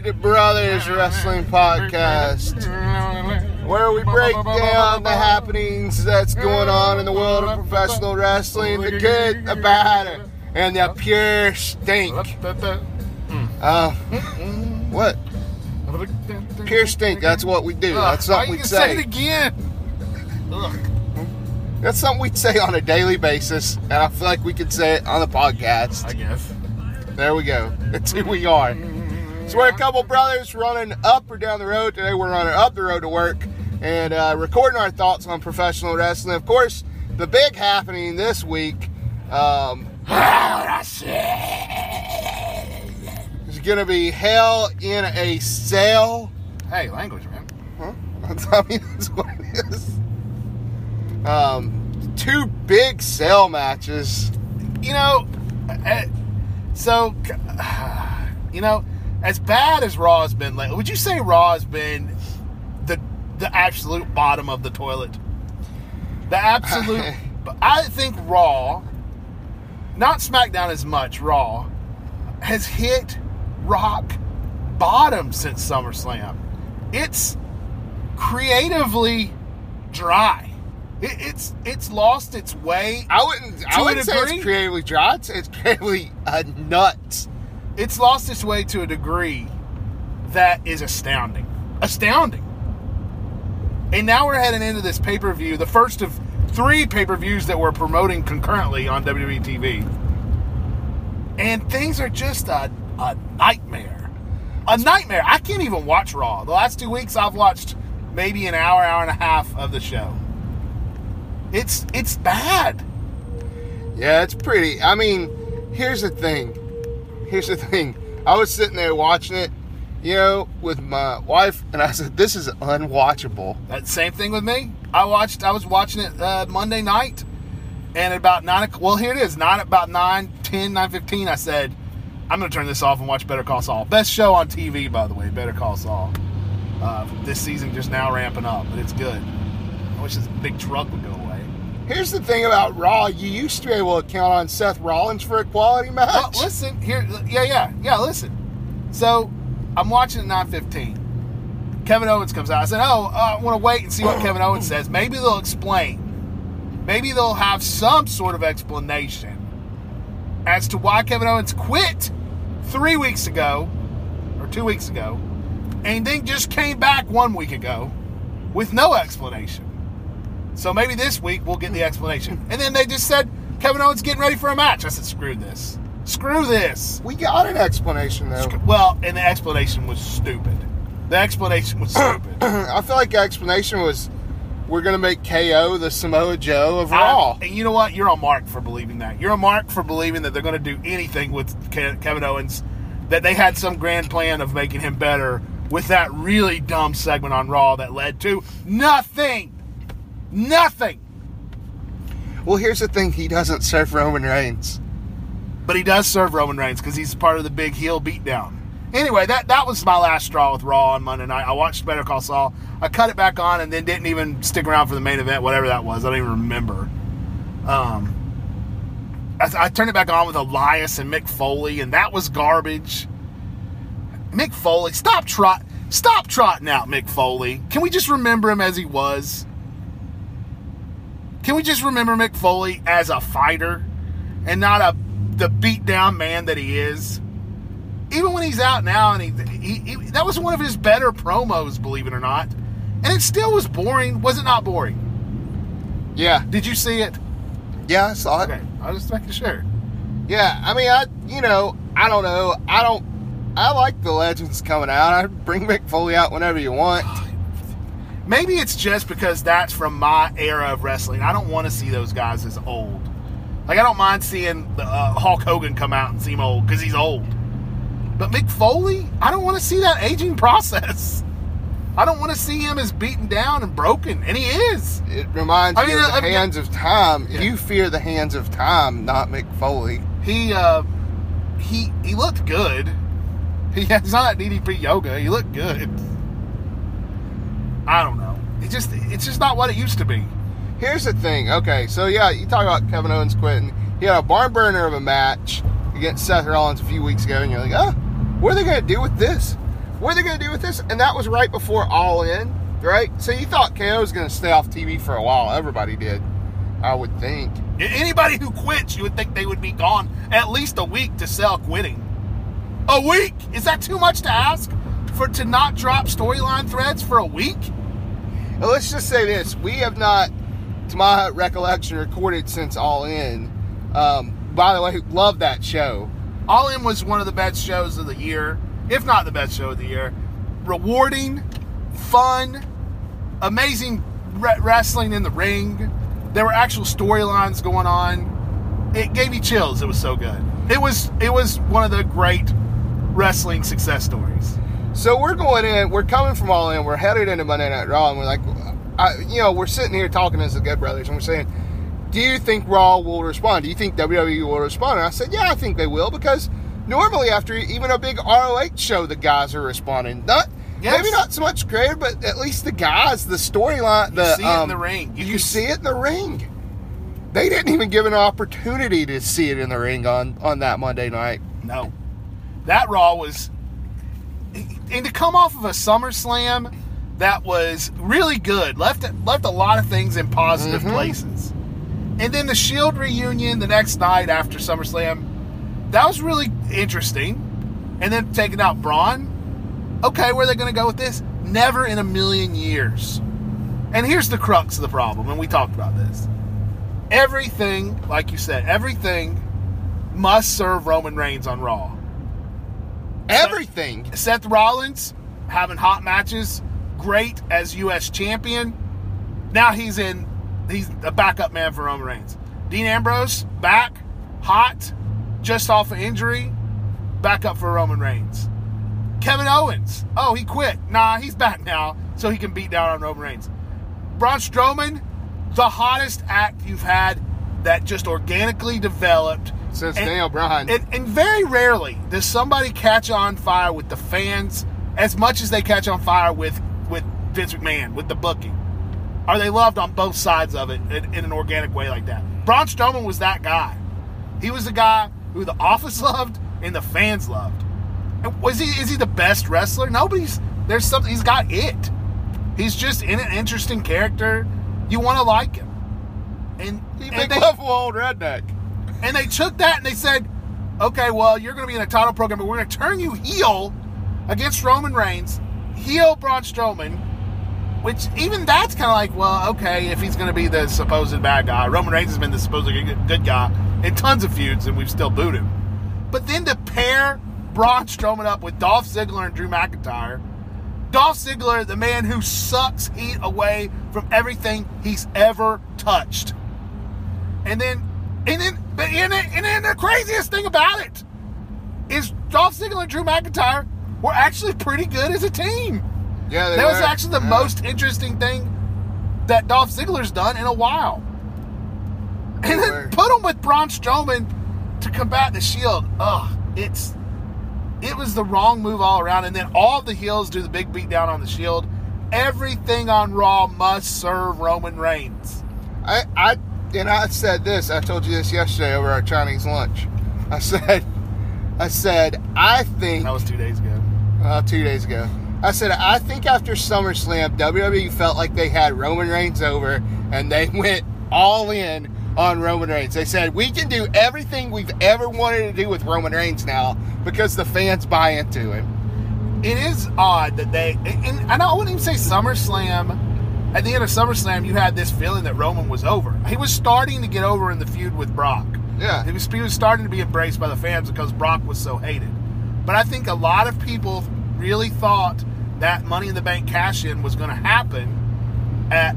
Good Brothers Wrestling Podcast, where we break down the happenings that's going on in the world of professional wrestling, the good, the bad, and the pure stink. Uh, what? Pure stink. That's what we do. That's something we say it again. That's something we say on a daily basis, and I feel like we could say it on the podcast. I guess. There we go. That's who we are. So we're a couple brothers running up or down the road. Today we're running up the road to work and uh, recording our thoughts on professional wrestling. Of course, the big happening this week um, is going to be Hell in a Cell. Hey, language, man. Huh? I mean, that's what it is. Um, two big cell matches. You know, uh, so you know, as bad as Raw has been lately, would you say Raw has been the the absolute bottom of the toilet? The absolute. But I think Raw, not SmackDown as much. Raw has hit rock bottom since SummerSlam. It's creatively dry. It, it's it's lost its way. I wouldn't. I wouldn't say it's creatively dry. It's, it's creatively uh, nuts. It's lost its way to a degree that is astounding. Astounding. And now we're heading into this pay per view, the first of three pay per views that we're promoting concurrently on WWE TV. And things are just a, a nightmare. A nightmare. I can't even watch Raw. The last two weeks I've watched maybe an hour, hour and a half of the show. It's it's bad. Yeah, it's pretty. I mean, here's the thing. Here's the thing. I was sitting there watching it, you know, with my wife, and I said, "This is unwatchable." That same thing with me. I watched. I was watching it uh, Monday night, and at about nine. Well, here it is. Nine about nine, 10, 9.15, I said, "I'm going to turn this off and watch Better Call Saul." Best show on TV, by the way. Better Call Saul. Uh, this season just now ramping up, but it's good. I wish this big truck. Here's the thing about Raw. You used to be able to count on Seth Rollins for a quality match. Well, listen here. Yeah, yeah, yeah. Listen. So I'm watching at 9:15. Kevin Owens comes out. I said, "Oh, uh, I want to wait and see what Kevin Owens says. Maybe they'll explain. Maybe they'll have some sort of explanation as to why Kevin Owens quit three weeks ago or two weeks ago, and then just came back one week ago with no explanation. So maybe this week we'll get the explanation. And then they just said Kevin Owens getting ready for a match. I said, screw this. Screw this. we got an explanation though. Well, and the explanation was stupid. The explanation was stupid. I feel like the explanation was, "We're gonna make KO the Samoa Joe of Raw." I- and you know what? You're on Mark for believing that. You're on Mark for believing that they're going to do anything with Ke- Kevin Owens, that they had some grand plan of making him better with that really dumb segment on Raw that led to nothing. Nothing. well, here's the thing: he doesn't serve Roman Reigns. But he does serve Roman Reigns because he's part of the big heel beatdown. Anyway, that, that was my last straw with Raw on Monday night. I watched Better Call Saul. I cut it back on and then didn't even stick around for the main event, whatever that was. I don't even remember. Um, I, I turned it back on with Elias and Mick Foley, and that was garbage. Mick Foley, stop trot, stop trotting out Mick Foley. Can we just remember him as he was? Can we just remember Mick Foley as a fighter and not a the beat down man that he is? Even when he's out now, and he, he, he that was one of his better promos, believe it or not, and it still was boring. Was it not boring? Yeah, Did you see it? yeah, I saw it. Okay, I was just making sure. Yeah, I mean, I you know, I don't know. I don't. I like the legends coming out. I bring Mick Foley out whenever you want. Maybe it's just because that's from my era of wrestling. I don't want to see those guys as old. Like I don't mind seeing the, uh, Hulk Hogan come out and seem old because he's old. But Mick Foley, I don't want to see that aging process. I don't want to see him as beaten down and broken, and he is. It reminds I me mean, of the I mean- hands of time. Yeah. You fear the hands of time, not Mick Foley. He uh, he he looked good. He he's not DDP yoga. He looked good. I don't know. It just it's just not what it used to be. Here's the thing. Okay, so yeah, you talk about Kevin Owens quitting. He had a barn burner of a match against Seth Rollins a few weeks ago, and you're like, oh, what are they going to do with this? what are they going to do with this? And that was right before All In, right? So you thought KO was going to stay off TV for a while. Everybody did, I would think. Anybody who quits, you would think they would be gone at least a week to sell quitting. A week? Is that too much to ask for to not drop storyline threads for a week? Let's just say this: we have not, to my recollection, recorded since All In. Um, by the way, love that show. All In was one of the best shows of the year, if not the best show of the year. Rewarding, fun, amazing re- wrestling in the ring. There were actual storylines going on. It gave me chills. It was so good. It was it was one of the great wrestling success stories. So we're going in. We're coming from All In. We're headed into Monday Night Raw, and we're like, I, you know, we're sitting here talking as the Good Brothers, and we're saying, "Do you think Raw will respond? Do you think WWE will respond?" And I said, "Yeah, I think they will because normally after even a big ROH show, the guys are responding. Not Yes. maybe not so much creative, but at least the guys, the storyline, the see it in um, the ring. You You, can- see it in the ring. They didn't even give an opportunity to see it in the ring on on that Monday night. No. That Raw was. And to come off of a SummerSlam that was really good, left left a lot of things in positive mm-hmm. places. And then the Shield reunion the next night after SummerSlam, that was really interesting. And then taking out Braun. Okay, where are they going to go with this? Never in a million years. And here's the crux of the problem, and we talked about this. Everything, like you said, everything must serve Roman Reigns on Raw. Everything. Seth Rollins having hot matches, great as U.S. champion. Now he's in, he's a backup man for Roman Reigns. Dean Ambrose back, hot, just off an injury, backup for Roman Reigns. Kevin Owens, oh he quit. Nah, he's back now, so he can beat down on Roman Reigns. Braun Strowman, the hottest act you've had that just organically developed Since And- Daniel Bryan. and, and very rarely does somebody catch on fire with the fans as much as they catch on fire with with Vince McMahon with the booking. Are they loved on both sides of it in, in an organic way like that? Braun Strowman was that guy. He was the guy who the office loved and the fans loved. And was he? Is he the best wrestler? Nobody's. There's something. He's got it. He's just in an interesting character. You want to like him. And, He big they- old redneck. And they took that and they said, okay, well, you're going to be in a title program, but we're going to turn you heel against Roman Reigns, heel Braun Strowman, which even that's kind of like, well, okay, if he's going to be the supposed bad guy. Roman Reigns has been the supposed good guy in tons of feuds, and we've still booed him. But then to pair Braun Strowman up with Dolph Ziggler and Drew McIntyre, Dolph Ziggler, the man who sucks heat away from everything he's ever touched. And then, and then, and then, and then the craziest thing about it is Dolph Ziggler and Drew McIntyre were actually pretty good as a team. Yeah, they That was actually the Yeah. most interesting thing that Dolph Ziggler's done in a while. They And were. then put him with Braun Strowman to combat the Shield. Ugh, it's it was the wrong move all around. And then all the heels do the big beat down on the Shield. Everything on Raw must serve Roman Reigns. I, I, and I said this. I told you this yesterday over our Chinese lunch. I said, I said, I think That was two days ago. uh, two days ago. I said, I think after SummerSlam, WWE felt like they had Roman Reigns over, and they went all in on Roman Reigns. They said, we can do everything we've ever wanted to do with Roman Reigns now because the fans buy into him. it is odd that they and, and I wouldn't even say SummerSlam. At the end of SummerSlam, you had this feeling that Roman was over. He was starting to get over in the feud with Brock. Yeah. He was, he was starting to be embraced by the fans because Brock was so hated. But I think a lot of people really thought that Money in the Bank cash in was going to happen at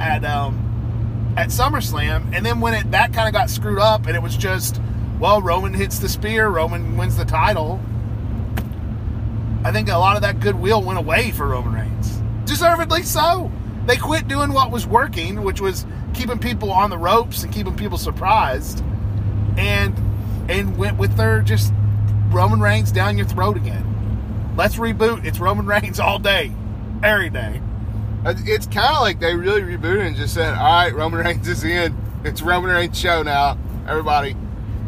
at um at SummerSlam, and then when it that kind of got screwed up, and it was just well, Roman hits the spear, Roman wins the title. I think a lot of that goodwill went away for Roman Reigns. Deservedly so. They quit doing what was working, which was keeping people on the ropes and keeping people surprised, and and went with their just Roman Reigns down your throat again. Let's reboot. It's Roman Reigns all day, every day. Uh, it's kind of like they really rebooted and just said, all right, Roman Reigns is in. It's Roman Reigns' show now. Everybody.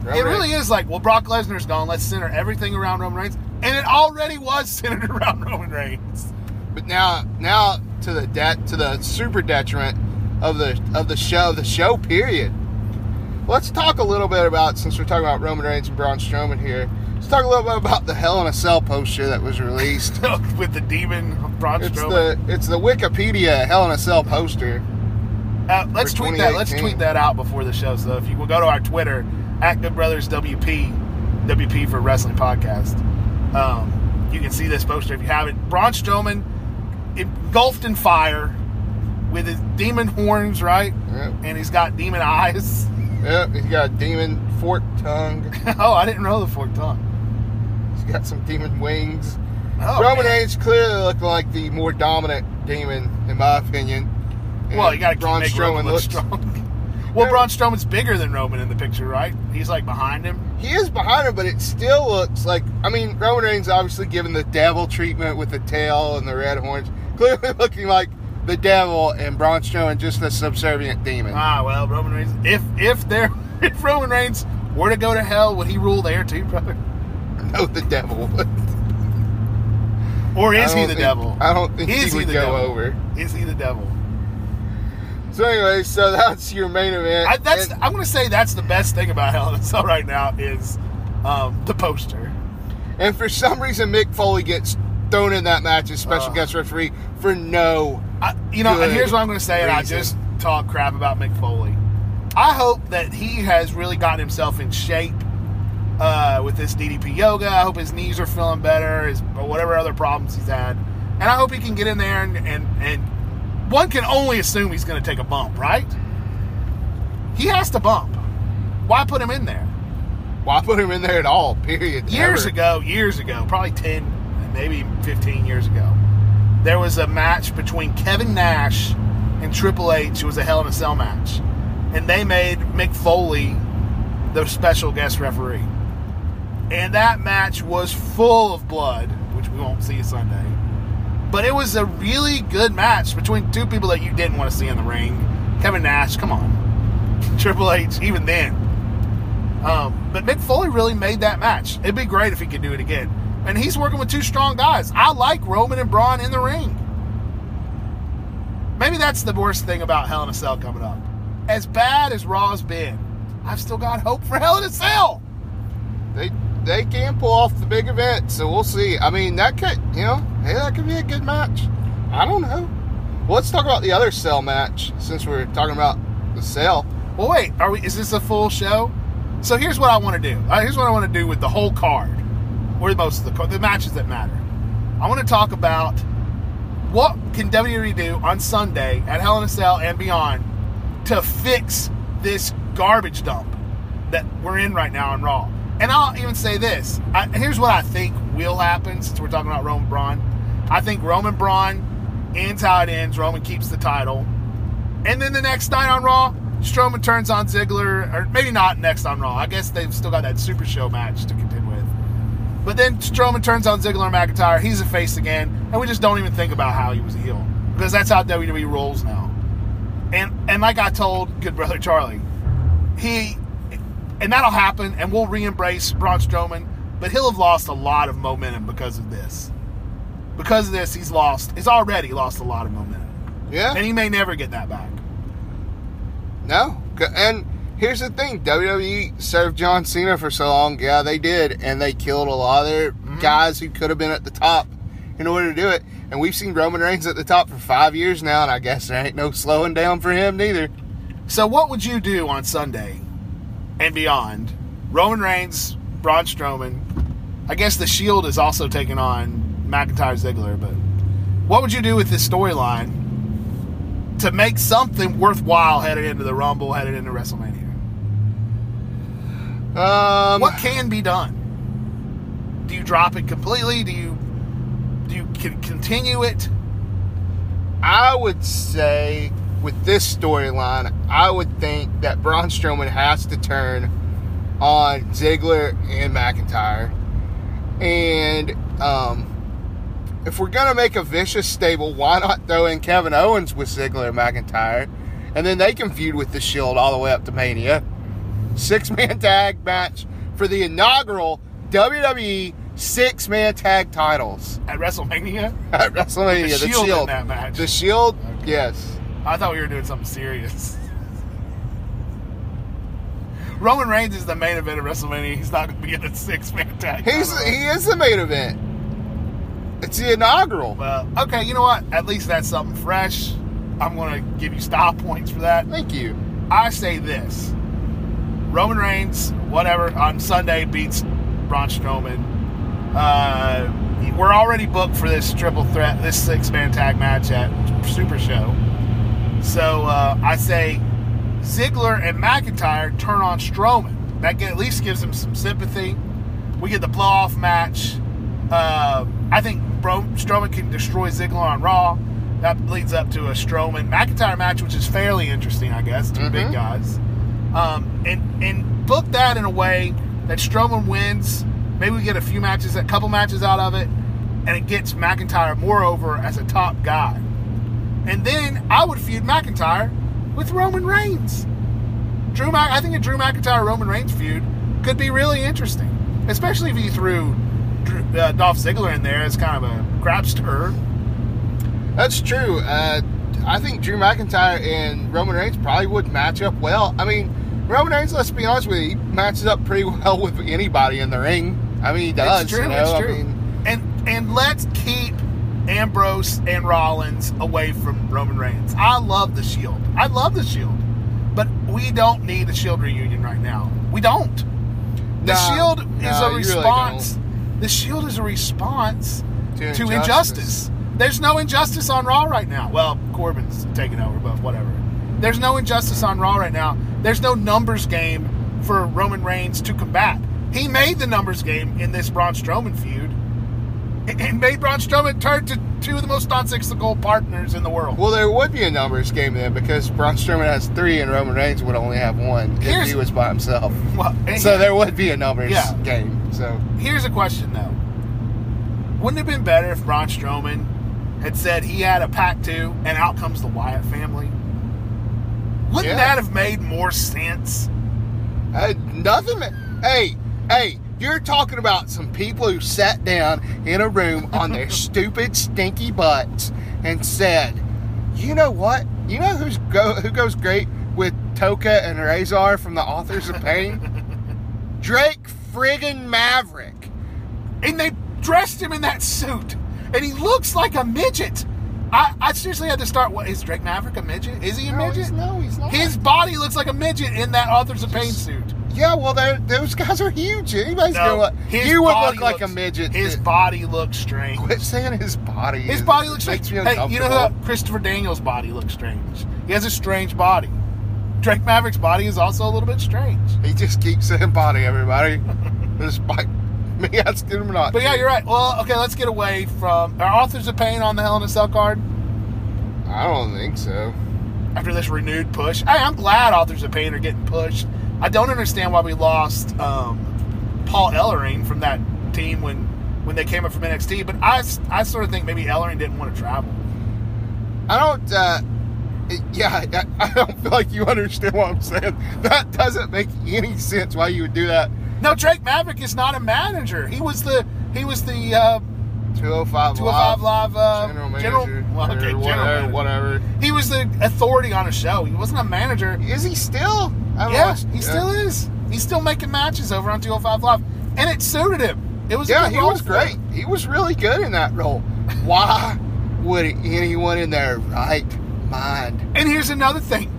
Roman It really Reigns. is like, well, Brock Lesnar's gone. Let's center everything around Roman Reigns. and it already was centered around Roman Reigns. But now, now to the debt to the super detriment of the of the show, the show period. Let's talk a little bit about since we're talking about Roman Reigns and Braun Strowman here. Let's talk a little bit about the Hell in a Cell poster that was released. with the demon Braun It's Strowman. the it's the Wikipedia Hell in a Cell poster. Uh, let's tweet that. Let's tweet that out before the show. So if you will go to our Twitter at Good Brothers WP, WP for Wrestling Podcast, um, you can see this poster if you haven't. Braun Strowman engulfed in fire with his demon horns, right? Yep. And he's got demon eyes. Yep, he's got a demon forked tongue. oh, I didn't know the forked tongue. He's got some demon wings. Oh, Roman man. Reigns clearly looking like the more dominant demon, in my opinion. Well, And you got to keep Braun look looks- strong. well, Yeah. Braun Strowman's bigger than Roman in the picture, right? He's like behind him. He is behind him, but it still looks like. I mean, Roman Reigns obviously given the devil treatment with the tail and the red horns, clearly looking like the devil, and Braun Strowman just a subservient demon. Ah, well, Roman Reigns. If if there if Roman Reigns were to go to hell, would he rule there too, brother? no, the devil. would. Or is he the think- devil? I don't think is he would the go devil? over. Is he the devil? So anyway, so that's your main event. I, that's And- I'm going to say that's the best thing about Hell in a Cell right now is um, the poster. And for some reason, Mick Foley gets thrown in that match as special Ugh. guest referee for no. I, you know, and here's what I'm going to say, and I just talk crap about Mick Foley. I hope that he has really gotten himself in shape uh, with this DDP yoga. I hope his knees are feeling better, his, or whatever other problems he's had, and I hope he can get in there and and, and one can only assume he's going to take a bump, right? He has to bump. Why put him in there? Why put him in there at all? Period. years ago, years ago, probably 10, maybe 15 years ago, there was a match between Kevin Nash and Triple H. It was a Hell in a Cell match. And they made Mick Foley the special guest referee. And that match was full of blood, which we won't see Sunday. But it was a really good match between two people that you didn't want to see in the ring. Kevin Nash, come on. Triple H, even then. Um, but Mick Foley really made that match. It'd be great if he could do it again. And he's working with two strong guys. I like Roman and Braun in the ring. Maybe that's the worst thing about Hell in a Cell coming up. As bad as Raw's been, I've still got hope for Hell in a Cell. They they can pull off the big event, so we'll see. I mean, that could you know, hey, that could be a good match. I don't know. Well, let's talk about the other cell match since we're talking about the cell. Well, wait, are we? Is this a full show? So here's what I want to do. Uh, here's what I want to do with the whole card, or most of the the matches that matter. I want to talk about what can WWE do on Sunday at Hell in a Cell and beyond to fix this garbage dump that we're in right now on Raw. And I'll even say this. I, here's what I think will happen since we're talking about Roman Braun. I think Roman Braun ends how it ends. Roman keeps the title. And then the next night on Raw, Strowman turns on Ziggler, or maybe not next on Raw. I guess they've still got that Super Show match to contend. But then Strowman turns on Ziggler and McIntyre. He's a face again, and we just don't even think about how he was a heel because that's how WWE rolls now. And and like I told good brother Charlie, he and that'll happen, and we'll re-embrace Braun Strowman, but he'll have lost a lot of momentum because of this. Because of this, he's lost. He's already lost a lot of momentum, Yeah. and he may never get that back. No. And here's the thing WWE served John Cena for so long. Yeah, they did. And they killed a lot of their mm-hmm. guys who could have been at the top in order to do it. And we've seen Roman Reigns at the top for five years now, and I guess there ain't no slowing down for him neither. So, what would you do on Sunday and beyond? Roman Reigns, Braun Strowman. I guess the Shield is also taking on McIntyre Ziggler, but what would you do with this storyline to make something worthwhile headed into the Rumble, headed into WrestleMania? Um, What can be done? Do you drop it completely? Do you do you con- continue it? I would say with this storyline, I would think that Braun Strowman has to turn on Ziggler and McIntyre. And um, if we're gonna make a vicious stable, why not throw in Kevin Owens with Ziggler and McIntyre, and then they can feud with the Shield all the way up to Mania. Six man tag match for the inaugural WWE six man tag titles At WrestleMania, at WrestleMania. The The Shield Shield. in that match. The Shield, yes. I thought we were doing something serious. Roman Reigns is the main event of WrestleMania. He's not going to be in a six-man tag. He's title. he is the main event. It's the inaugural. Well, okay, you know what? At least that's something fresh. I'm going to give you style points for that. Thank you. I say this: Roman Reigns, whatever, on Sunday beats Braun Strowman. Uh, we're already booked for this triple threat, this six-man tag match at Super Show. So uh, I say Ziggler and McIntyre turn on Strowman. That get, at least gives him some sympathy. We get the blow-off match. Uh, I think Bro- Strowman can destroy Ziggler on Raw. That leads up to a Strowman McIntyre match, which is fairly interesting, I guess. 2 big Mhm. guys, um, and and book that in a way that Strowman wins. Maybe we get a few matches, a couple matches out of it, and it gets McIntyre more over as a top guy. And then I would feud McIntyre with Roman Reigns. Drew, Mac- I think a Drew McIntyre Roman Reigns feud could be really interesting, especially if you threw uh, Dolph Ziggler in there as kind of a crapster. That's true. Uh, I think Drew McIntyre and Roman Reigns probably would match up well. I mean, Roman Reigns, let's be honest with you, he matches up pretty well with anybody in the ring. I mean, he does. it's true. you know? it's I mean, and and let's keep Ambrose and Rollins away from Roman Reigns. I love the Shield. I love the Shield, but we don't need a Shield reunion right now. We don't. The Nah, Shield is nah, a you really response. the Shield is a response To to injustice. injustice. There's no injustice on Raw right now. Well, Corbin's taking over, but whatever. There's no injustice on Raw right now. There's no numbers game for Roman Reigns to combat. He made the numbers game in this Braun Strowman feud and- made Braun Strowman turn to two of the most nonsensical partners in the world. well, there would be a numbers game then because Braun Strowman has three and Roman Reigns would only have one if he was by himself. Well, So there would be a numbers Yeah. game. So Here's a question though. Wouldn't it have been better if Braun Strowman had said he had a pack too, and out comes the Wyatt family? Wouldn't Yeah. that have made more sense? uh, nothing. Hey, hey, you're talking about some people who sat down in a room on their stupid, stinky butts and said, "You know what? You know who's go who goes great with Toka and Rezar from the Authors of Pain? Drake friggin' Maverick." And they dressed him in that suit, and he looks like a midget. I, I seriously had to start. What is Drake Maverick a midget? Is he a No, midget? he's, no, he's not. His body looks like a midget in that Authors of Pain suit. yeah, well, those guys are huge. Anybody's No, gonna look. You would look like a midget. His that- body looks strange. Quit saying his body. His is- body looks makes strange. me Hey, you know who? Christopher Daniels' body looks strange. He has a strange body. Drake Maverick's body is also a little bit strange. He just keeps saying body, everybody. Despite me asking him not. But yeah, you're right. Well, okay, let's get away from. Are authors of pain on the Hell in a Cell card I don't think so. after this renewed push? Hey, I'm glad authors of pain are getting pushed. I don't understand why we lost um, Paul Ellering from that team when when they came up from NXT, but I, I sort of think maybe Ellering didn't want to travel. I don't. Uh, yeah, I, I don't feel like you understand what I'm saying. That doesn't make any sense. Why you would do that? No, Drake Maverick is not a manager. He was the he was the uh, 205 205 Live uh, general manager, well, okay, general whatever, manager. whatever. He was the authority on a show. He wasn't a manager. Is he still? I Yeah, lost- he still is. He's still making matches over on 205 Live, and it suited him. It was a Yeah, he was great. him. He was really good in that role. Why would anyone in their right mind? And here's another thing: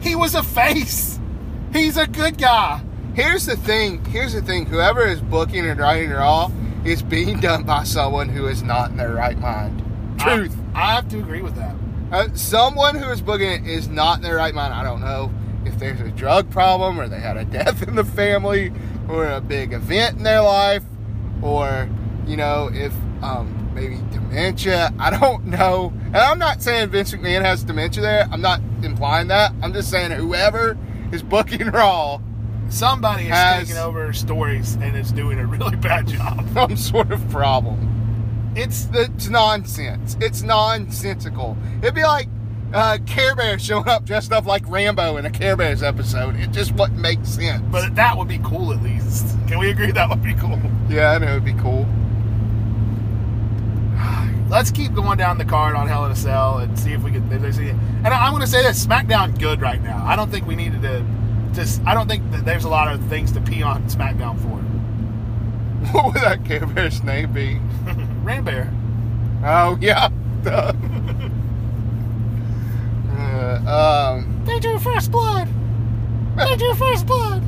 he was a face. He's a good guy. Here's the thing. Here's the thing. Whoever is booking and writing it all is being done by someone who is not in their right mind. Truth. I, I have to agree with that. Uh, someone who is booking it is not in their right mind. I don't know if there's a drug problem or they had a death in the family or a big event in their life or, you know, if um, maybe dementia. I don't know. And I'm not saying Vince McMahon has dementia there. I'm not implying that. I'm just saying whoever is booking Raw Somebody is Has- taking over stories and is doing a really bad job. some sort of problem. It's It's nonsense. It's nonsensical. It'd be like uh, Care Bear showing up dressed up like Rambo in a Care Bears episode. It just wouldn't make sense. But that would be cool at least. Can we agree that would be cool? yeah, I know it'd be cool. Let's keep going down the card on Hell in a Cell and see if we can. If there's any, and I, I'm going to say this: SmackDown good right now. I don't think we needed to. Just I don't think that there's a lot of things to pee on SmackDown for. What would that Care Bear's name be? Ram Bear. Oh yeah. Uh, um. They drew first blood. They drew first blood.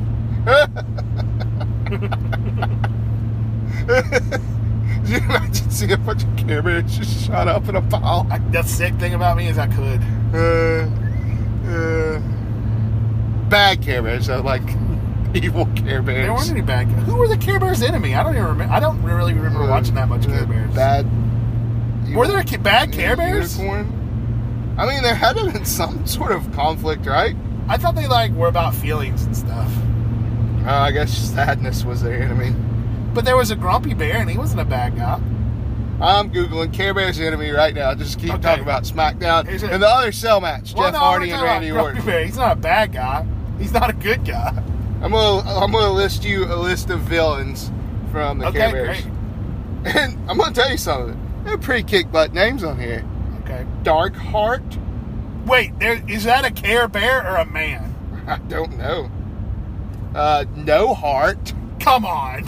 Could you imagine seeing a bunch of Care Bears just shot up in a pile? I, the sick thing about me is I could. Uh, uh, bad Care Bears, so like evil Care Bears. There weren't any bad. Who were the Care Bears' enemy? I don't even remember. I don't really remember watching that much Care Uh, Bears. Bad. Were there bad Care Bears? Unicorn? I mean, there had to have been some sort of conflict, right? I thought they like were about feelings and stuff. Uh, I guess sadness was their enemy. But there was a grumpy bear, and he wasn't a bad guy. I'm googling Care Bears enemy right now. Just keep Okay. talking about SmackDown and the other cell match, Well, Jeff no, Hardy and Randy Orton. Bear. He's not a bad guy. He's not a good guy. I'm gonna I'm gonna list you a list of villains from the Okay, Care Bears, great. and I'm gonna tell you something. They're pretty kick butt names on here. Okay. Dark Heart. Wait, there is that a Care Bear or a man? I don't know. Uh, no Heart. Come on.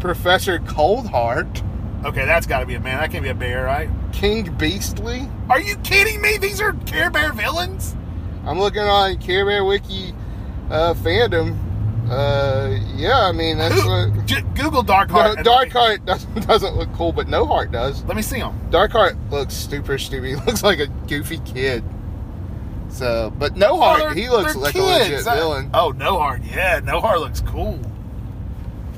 Professor Cold Heart. Okay, that's got to be a man. That can't be a bear, right? King Beastly. Are you kidding me? These are Care Bear villains. I'm looking on Care Bear Wiki uh, fandom. Uh, yeah, I mean that's what. J- Google Dark No, Heart. and Dark Heart doesn't, doesn't look cool, but No Heart does. Let me see him. Dark Heart looks super stupid. He looks like a goofy kid. So, but No Heart, he looks like a legit villain. Oh, No Heart. Yeah, No Heart looks cool.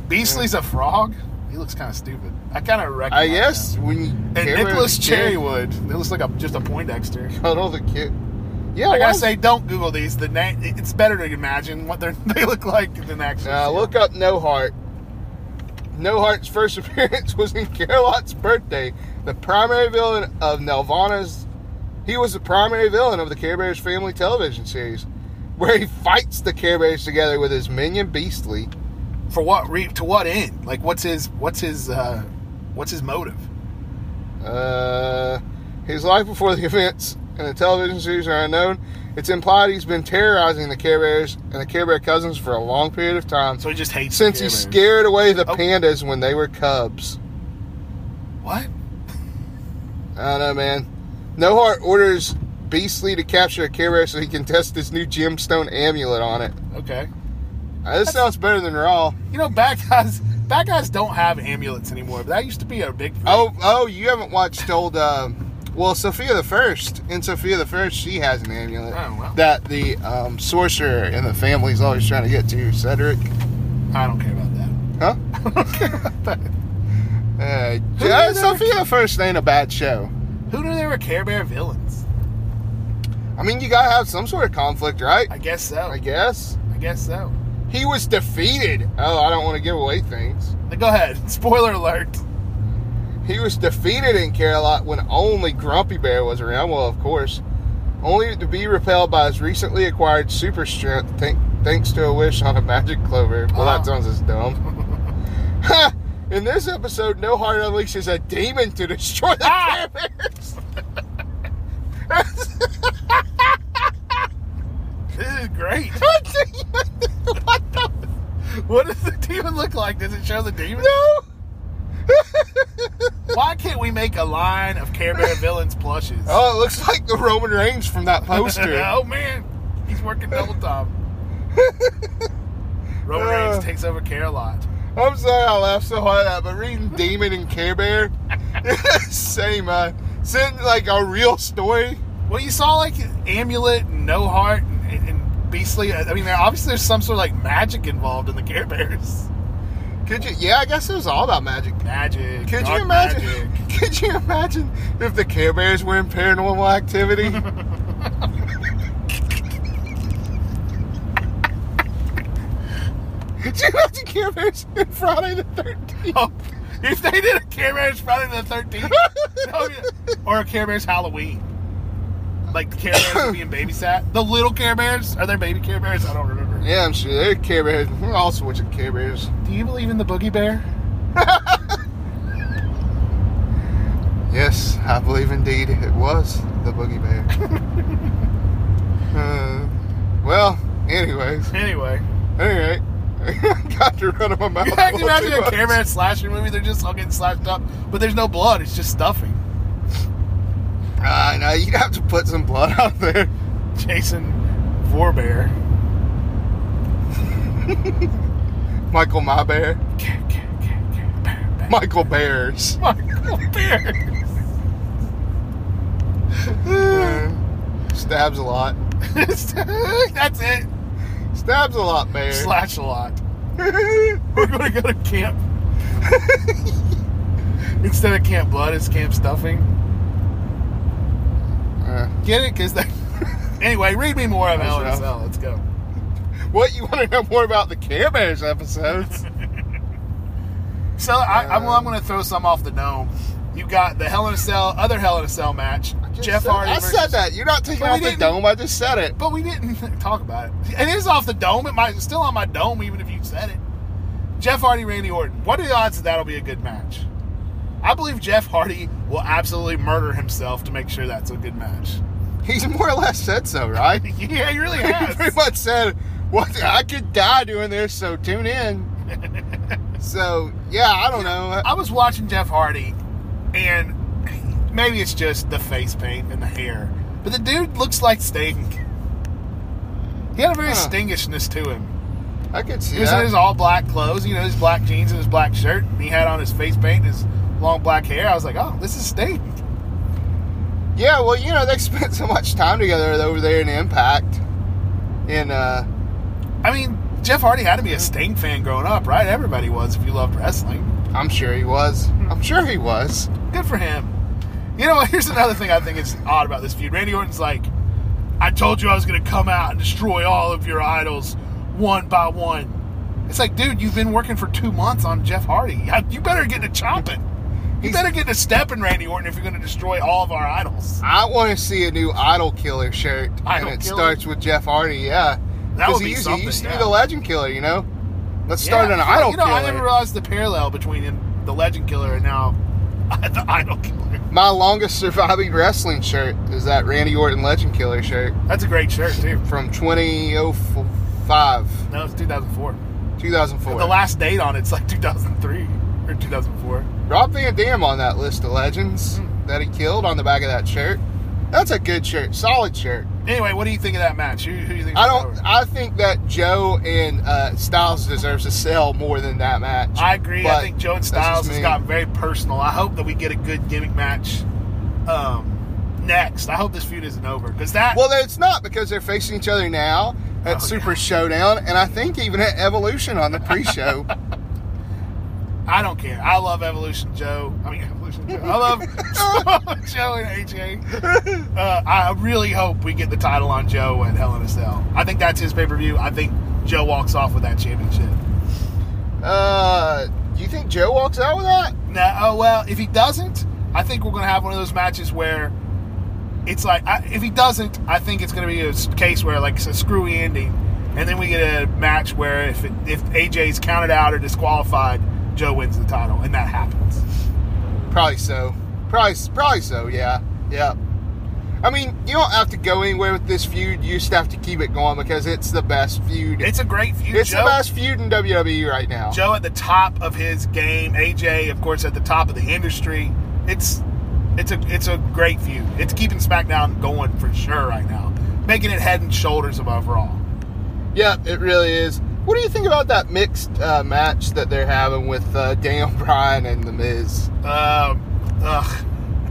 Beastly's a frog. He looks kind of stupid. I kind of recognize I guess him. when you And Nicholas Cherrywood. It looks like a, just a Poindexter. cuddle the kid. Yeah, like I gotta say, don't Google these. The name. It's better to imagine what they look like than actually. See look up No Heart. No Heart's first appearance was in Care-a-Lot's birthday. The primary villain of Nelvana's. He was the primary villain of the Care Bears family television series, where he fights the Care Bears together with his minion Beastly. For what? Re- to what end? Like, what's his? What's his? uh What's his motive? Uh, his life before the events in the television series are unknown. It's implied he's been terrorizing the Care Bears and the Care Bear cousins for a long period of time So he just hates since the he Bears. scared away the Oh. pandas when they were cubs. What? I don't know, man. No Heart orders Beastly to capture a Care Bear so he can test his new gemstone amulet on it. Okay. Uh, this sounds better than Raw. You know, bad guys. Bad guys don't have amulets anymore. But that used to be a big. thing. Oh, oh, you haven't watched old. Um, well, Sofia the First. In Sofia the First, she has an amulet Oh, well. that the um, sorcerer in the family's always trying to get to. Cedric, I don't care about that. huh? I don't care about that. Uh, yeah, that? Sofia the First ain't a bad show. Who knew they were Care Bear villains? I mean, you gotta have some sort of conflict, right? I guess so. I guess I guess so. he was defeated. Oh, I don't want to give away things. Go ahead. Spoiler alert. He was defeated in Care-a-Lot when only Grumpy Bear was around. Well, of course, only to be repelled by his recently acquired super strength, thank, thanks to a wish on a magic clover. Well, that Oh. sounds as dumb. In this episode, No Heart unleashes a demon to destroy the Ah! This is great. what the? What does the demon look like? Does it show the demon? No. Why can't we make a line of Care Bear villains plushes? oh, it looks like the Roman Reigns from that poster. oh man, he's working double time. Roman Uh. Reigns takes over Care-a-Lot. I'm sorry I laughed so hard at that, but reading Demon and Care Bear, same, uh, sitting like a real story. Well, you saw like Amulet and No Heart and, and Beastly. I mean, obviously there's some sort of like magic involved in the Care Bears. Could you? Yeah, I guess it was all about magic. Magic. Could you imagine? magic. Could you imagine if the Care Bears were in Paranormal Activity? Could you imagine Care Bears in Friday the Thirteenth? Oh, if they did a Care Bears Friday the 13th, oh, yeah. or a Care Bears Halloween. Like the Care Bears being babysat. The little Care Bears are there baby Care Bears? I don't remember. Yeah, I'm sure they're Care Bears. We're all switching Care Bears. Do you believe in the Boogie Bear? Yes, I believe indeed it was the Boogie Bear. uh, well, anyways, Anyway, anyway, got to run of my mouth. you a can little imagine a. Care Bear slasher movie. They're just all getting slashed up, but there's no blood. It's just stuffing. Uh, no, you'd have to put some blood out there. Jason Vorbear. Michael My Bear. Michael Bears. Michael Bear. Uh, stabs a lot. That's it. Stabs a lot, Bear. Slash a lot. We're gonna go to camp. Instead of Camp Blood, it's Camp Stuffing. Uh, Get it? Because that. anyway, read me more of That's Hell in a rough. Cell. Let's go. What you want to know more about the Care Bears episodes? So I, I'm, uh, I'm going to throw some off the dome. You got the Hell in a Cell, other Hell in a Cell match. Jeff Said- Hardy. I versus- said that. You're not taking off the dome. I just said it. But we didn't talk about it. It is off the dome. It might it's still on my dome, even if you said it. Jeff Hardy, Randy Orton. What are the odds that that'll be a good match? I believe Jeff Hardy will absolutely murder himself to make sure that's a good match. He's more or less said so, right? yeah, he really He has. pretty much said, "What I could die doing this, so tune in." so yeah, I don't know. I was watching Jeff Hardy, and maybe it's just the face paint and the hair, but the dude looks like Sting. He had a very Huh. Stingishness to him. I could see He was in his all black clothes, you know, his black jeans and his black shirt. And he had on his face paint and his long black hair. I was like, oh, this is Sting. Yeah, well, you know, they spent so much time together over there in Impact. In uh, I mean, Jeff Hardy had to be a Sting fan growing up, right? Everybody was if you loved wrestling. I'm sure he was. Hmm. I'm sure he was. Good for him. You know? Here's another thing I think is odd about this feud. Randy Orton's like, I told you I was going to come out and destroy all of your idols one by one. It's like, dude, you've been working for two months on Jeff Hardy. You better get to chopping. You better get to stepping, Randy Orton, if you're going to destroy all of our idols. I want to see a new Idol Killer shirt, Idol and it Killer? starts with Jeff Hardy. Yeah, That would he be used, something. he used to yeah. be the Legend Killer. You know, let's start Yeah, an Idol You know, Killer. I never realized the parallel between him, the Legend Killer and now the Idol Killer. My longest surviving wrestling shirt is that Randy Orton Legend Killer shirt That's a great shirt too. from 2005, No, it's 2004. 2004. The last date on it's like 2003 or 2004. Rob Van Dam on that list of legends Hmm. that he killed on the back of that shirt. That's a good shirt, solid shirt. Anyway, what do you think of that match? Who, who do you think? I don't. I think that Joe and uh, Styles deserves to sell more than that match. I agree. I think Joe and Styles has gotten very personal. I hope that we get a good gimmick match um, next. I hope this feud isn't over because that. Well, it's not because they're facing each other now at Oh, Super yeah. Showdown, and I think even at Evolution on the pre-show. I don't care. I love Evolution Joe. I mean. I love Joe and AJ. Uh, I really hope we get the title on Joe at Hell in a Cell. I think that's his pay per view. I think Joe walks off with that championship. uh, do you think Joe walks out with that? No. oh well, if he doesn't, I think we're going to have one of those matches where it's like I, if he doesn't, I think it's going to be a case where like it's a screwy ending, and then we get a match where if it, if AJ's counted out or disqualified, Joe wins the title, and that happens. Probably so. Probably, probably so. Yeah, yeah. I mean, you don't have to go anywhere with this feud. You just have to keep it going because it's the best feud. It's a great feud. It's Joe, the best feud in WWE right now. Joe at the top of his game. AJ, of course, at the top of the industry. It's it's a it's a great feud. It's keeping SmackDown going for sure right now, making it head and shoulders above Raw. Yeah, it really is. What do you think about that mixed uh, match that they're having with uh, Daniel Bryan and The Miz? Um, ugh.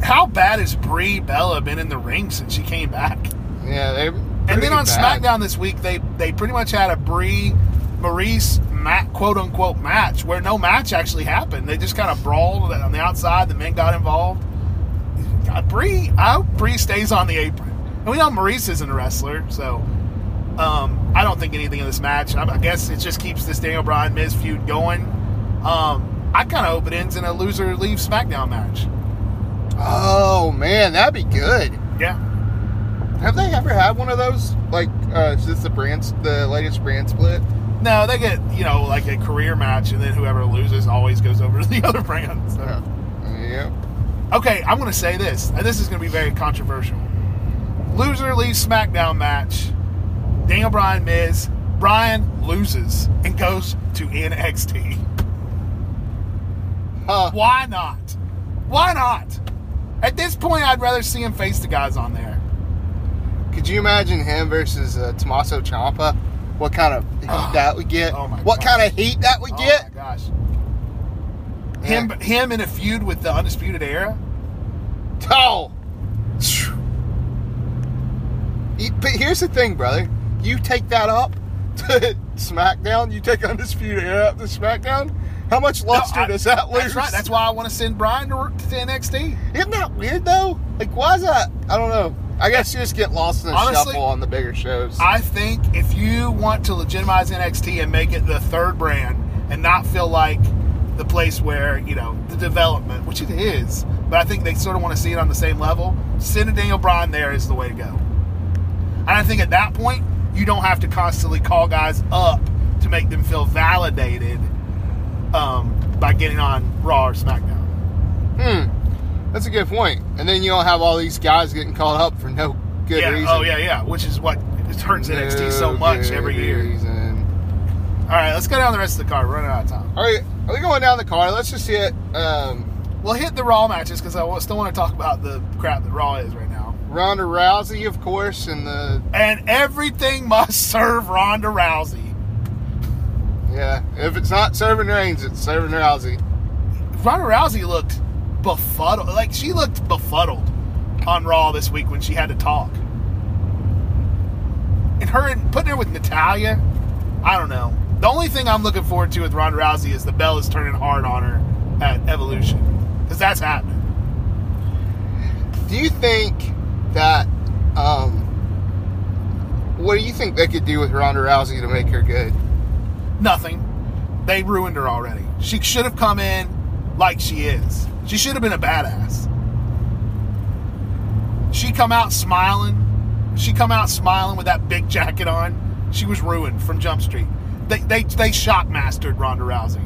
How bad has Brie Bella been in the ring since she came back? Yeah, they. And then on SmackDown this week, they they pretty much had a Brie Maryse mat, quote unquote match where no match actually happened. They just kind of brawled on the outside. The men got involved. God, Brie, I hope Brie stays on the apron. And we know Maryse isn't a wrestler, so um, I don't think anything of this match. I, I guess it just keeps this Daniel Bryan Miz feud going. Um, I kind of hope it ends in a loser leaves SmackDown match. Oh man, that'd be good. Yeah. Have they ever had one of those? Like, uh, is this the brand, the latest brand split? No, they get you know like a career match, and then whoever loses always goes over to the other brand. So. Yeah. Okay, I'm going to say this, and this is going to be very controversial. Loser leaves SmackDown match. Daniel Bryan Miz. Bryan loses and goes to NXT. Huh. Why not? Why not? At this point, I'd rather see him face the guys on there. Could you imagine him versus uh, Tommaso Ciampa? What kind of heat Oh. that would get? Oh my what God. kind of heat that would Oh get? my gosh. Him, him in a feud with the Undisputed Era. Oh. But here's the thing, brother. You take that up to SmackDown. You take Undisputed Era up to SmackDown. How much luster No, I- does that lose? That's right. That's why I want to send Bryan to, work to NXT. Isn't that weird though? Like, why is that? I don't know. I guess you just get lost in the Honestly, shuffle on the bigger shows. I think if you want to legitimize NXT and make it the third brand and not feel like the place where, you know, the development, which it is, but I think they sort of want to see it on the same level, sending Daniel Bryan there is the way to go. And I think at that point, you don't have to constantly call guys up to make them feel validated um, by getting on Raw or SmackDown. Hmm. That's a good point. And then you don't have all these guys getting called up for no good yeah. reason. Oh, yeah, yeah. Which is what it hurts NXT so much every year. reason. All right, let's go down the rest of the card. We're running out of time. All right, are we going down the card? Let's just hit um, We'll hit the Raw matches because I still want to talk about the crap that Raw is right now. Ronda Rousey, of course, and the And everything must serve Ronda Rousey. yeah. If it's not serving Reigns, it's serving Rousey. Ronda Rousey looked befuddled. Like, she looked befuddled on Raw this week when she had to talk. And her and putting her with Natalya, I don't know. The only thing I'm looking forward to with Ronda Rousey is the Bellas turning hard on her at Evolution. Because that's happening. Do you think that? Um, what do you think they could do with Ronda Rousey to make her good? Nothing. They ruined her already. She should have come in like she is. She should have been a badass. She come out smiling. She come out smiling with that big jacket on. She was ruined from Jump Street. They they they shock mastered Ronda Rousey.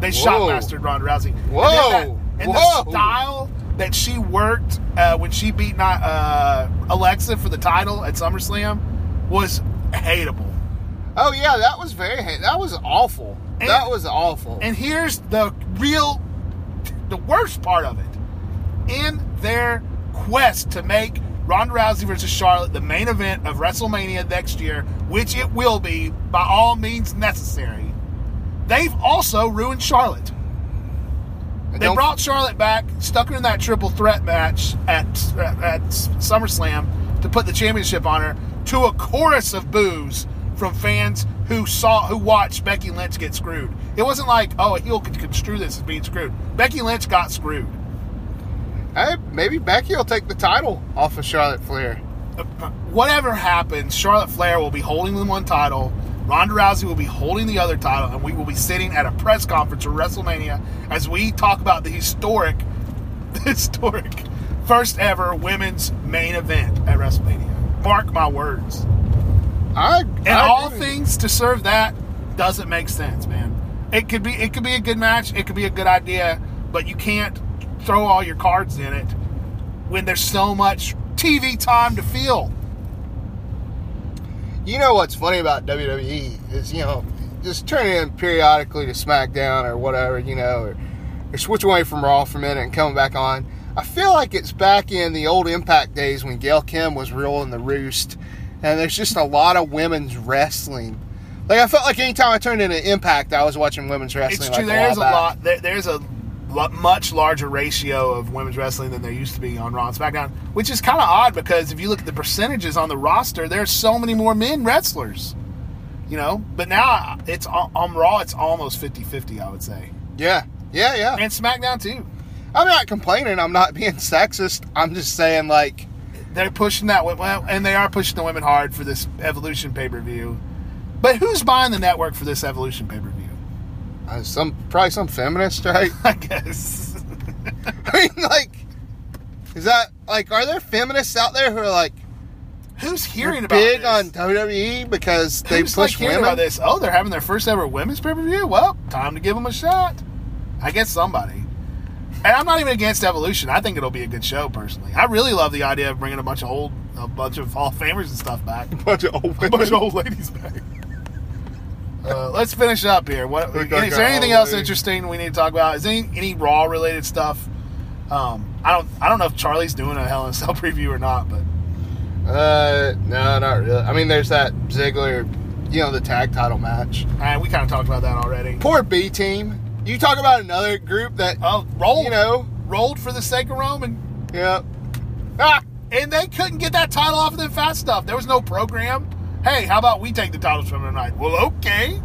They Whoa. mastered Ronda Rousey. And Whoa. that- And, Whoa. the style that she worked uh, when she beat uh, Alexa for the title at SummerSlam was hateable. Oh yeah, that was very. That was awful. And- that was awful. And here's the real, the worst part of it. In their quest to make Ronda Rousey versus Charlotte the main event of WrestleMania next year, which it will be by all means necessary, they've also ruined Charlotte. They don't- brought Charlotte back, stuck her in that triple threat match at, at SummerSlam to put the championship on her to a chorus of boos from fans who saw who watched Becky Lynch get screwed. It wasn't like, oh, a heel could construe this as being screwed. Becky Lynch got screwed. Hey, maybe Becky will take the title off of Charlotte Flair. Uh, uh, whatever happens, Charlotte Flair will be holding the one title. Ronda Rousey will be holding the other title, and we will be sitting at a press conference for WrestleMania as we talk about the historic, the historic first ever women's main event at WrestleMania. Mark my words. I And I all things to serve that doesn't make sense, man. It could be it could be a good match, it could be a good idea, but you can't throw all your cards in it when there's so much TV time to fill. You know what's funny about WWE is you know just turning in periodically to SmackDown or whatever you know or, or switching away from Raw for a minute and coming back on. I feel like it's back in the old Impact days when Gail Kim was ruling the roost, and there's just a lot of women's wrestling. Like I felt like anytime I turned into Impact, I was watching women's wrestling. It's true. a There's a back. lot. There, there's a much larger ratio of women's wrestling than there used to be on Raw and SmackDown, which is kind of odd because if you look at the percentages on the roster, there's so many more men wrestlers. You know, but now it's on Raw. It's almost 50-50, I would say, Yeah, yeah, yeah. and SmackDown too. I'm not complaining. I'm not being sexist. I'm just saying like. They're pushing that well, and they are pushing the women hard for this Evolution pay per view. But who's buying the network for this Evolution pay per view? Uh, some probably some feminist, right? I guess. I mean, like, is that like, are there feminists out there who are like, Who's hearing about big this? on WWE because they Who's push like hearing women. about this? Oh, they're having their first ever women's pay per view. Well, time to give them a shot. I guess somebody. And I'm not even against Evolution. I think it'll be a good show personally. I really love the idea of bringing a bunch of old, a bunch of Hall of Famers and stuff back. A bunch of old a bunch of old ladies back. Uh, let's finish up here. What We is there anything else interesting we need to talk about? Is there any, any Raw related stuff? Um, I don't I don't know if Charlie's doing a Hell in a Cell preview or not, but Uh, no, not really. I mean, there's that Ziggler, you know, the tag title match. uh, we kind of talked about that already. Poor B team. You talk about another group that, Oh, rolled you know, rolled for the sake of Roman, yeah. Ah, and they couldn't get that title off of them fast enough. There was no program. Hey, how about we take the titles from them tonight? Well, okay.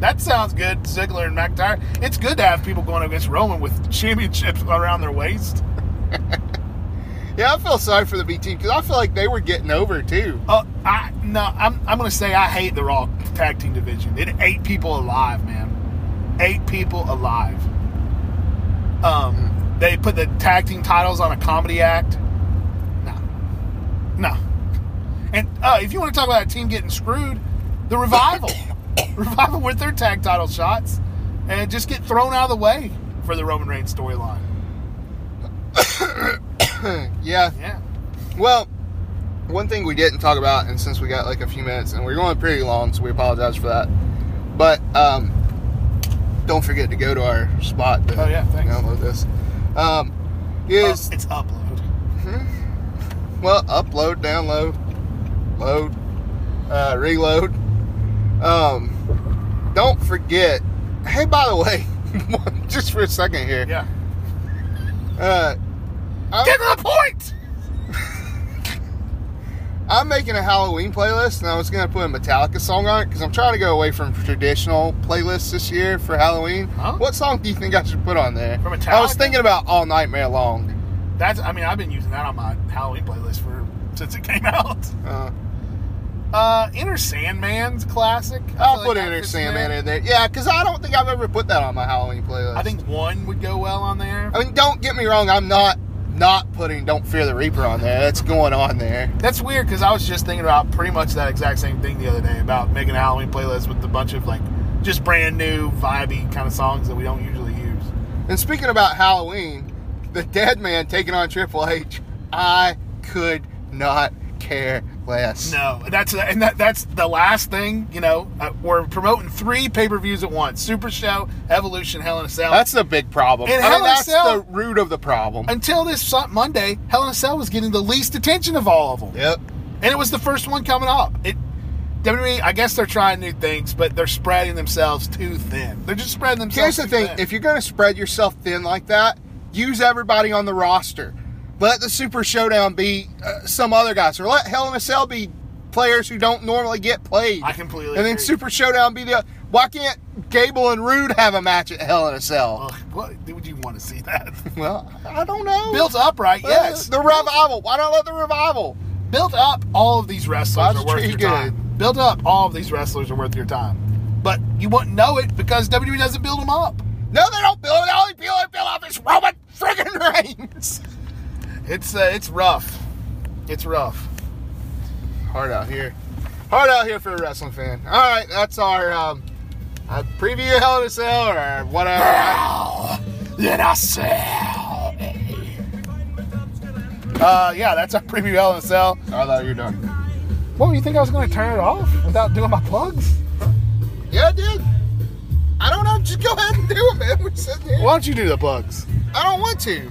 That sounds good, Ziggler and McIntyre. It's good to have people going against Roman with championships around their waist. yeah, I feel sorry for the B team because I feel like they were getting over too. Uh, I no, I'm I'm gonna say I hate the Raw tag team division. It eight people alive, man. Eight people alive. Um, they put the tag team titles on a comedy act. No, no. And uh, if you want to talk about a team getting screwed, the revival, revival with their tag title shots, and just get thrown out of the way for the Roman Reigns storyline. yeah. Yeah. Well, one thing we didn't talk about, and since we got like a few minutes, and we're going pretty long, so we apologize for that. But um, don't forget to go to our spot to Oh, yeah, thanks. download this. Um, is Oh, it's upload. well, upload, download, load, uh, reload. Um, don't forget. Hey, by the way, just for a second here. Yeah. Uh, I'm, Get to the point. I'm making a Halloween playlist, and I was gonna put a Metallica song on it because I'm trying to go away from traditional playlists this year for Halloween. Huh? What song do you think I should put on there? For I was thinking about All Nightmare Long. That's. I mean, I've been using that on my Halloween playlist for since it came out. Uh, Uh, Enter Sandman's classic. I I'll put like Enter Sandman there. in there. Yeah, because I don't think I've ever put that on my Halloween playlist. I think one would go well on there. I mean, don't get me wrong. I'm not not putting "Don't Fear the Reaper" on there. That's going on there. That's weird because I was just thinking about pretty much that exact same thing the other day about making a Halloween playlist with a bunch of like just brand new vibey kind of songs that we don't usually use. And speaking about Halloween, the Dead Man taking on Triple H, I could not care less. No, that's and that that's the last thing. You know, uh, we're promoting three pay per views at once: Super Show, Evolution, Hell in a Cell. That's the big problem. And I mean, that's Cell- the root of the problem. until this Monday. Hell in a Cell was getting the least attention of all of them. Yep. and it was the first one coming up. It WWE, I guess they're trying new things, but they're spreading themselves too thin. They're just spreading themselves. Here's the thing: thin. if you're going to spread yourself thin like that, use everybody on the roster. Let the Super Showdown be uh, some other guys, or let Hell in a Cell be players who don't normally get played. I completely And then agree. Super Showdown be the. Why can't Gable and Roode have a match at Hell in a Cell? What would you want to see that Well, I don't know. built up right? Yes, The revival. Why not let the revival? built up. All of these wrestlers That's are worth your good. time. Built up. All of these wrestlers are worth your time, but you wouldn't know it because WWE doesn't build them up. No, they don't build it. The only people that build up is Roman friggin' Reigns. It's uh, it's rough. It's rough. Hard out here. Hard out here for a wrestling fan. All right, that's our um, uh, preview of Hell in a Cell or whatever. Then I say. Uh, yeah, that's our preview of Hell in a Cell. I thought you were done. What, you think I was going to turn it off without doing my plugs? Yeah, I did. I don't know. Just go ahead and do it, man. We're sitting here. Why don't you do the plugs? I don't want to.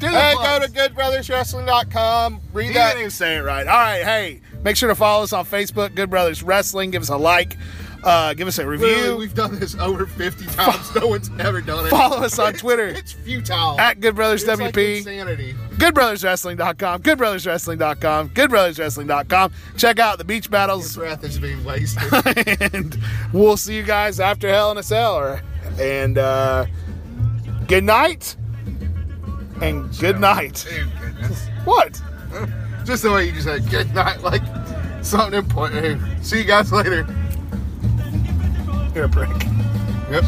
Hey, go to goodbrotherswrestling.com. Read You that. didn't even say it right. All right, hey, make sure to follow us on Facebook, Good Brothers Wrestling. Give us a like, uh, give us a Literally, review. we've done this over 50 times. no one's ever done it. Follow us on Twitter It's futile. at Good Brothers It's like WP. insanity. GoodBrothersWrestling.com, GoodBrothersWrestling.com, GoodBrothersWrestling.com. Check out the beach battles, Breath is being wasted. and we'll see you guys after Hell in a Cell. Or- And uh, good night, and good night. What? Just the way you just said good night, like something important. See you guys later. You're a prick. Yep.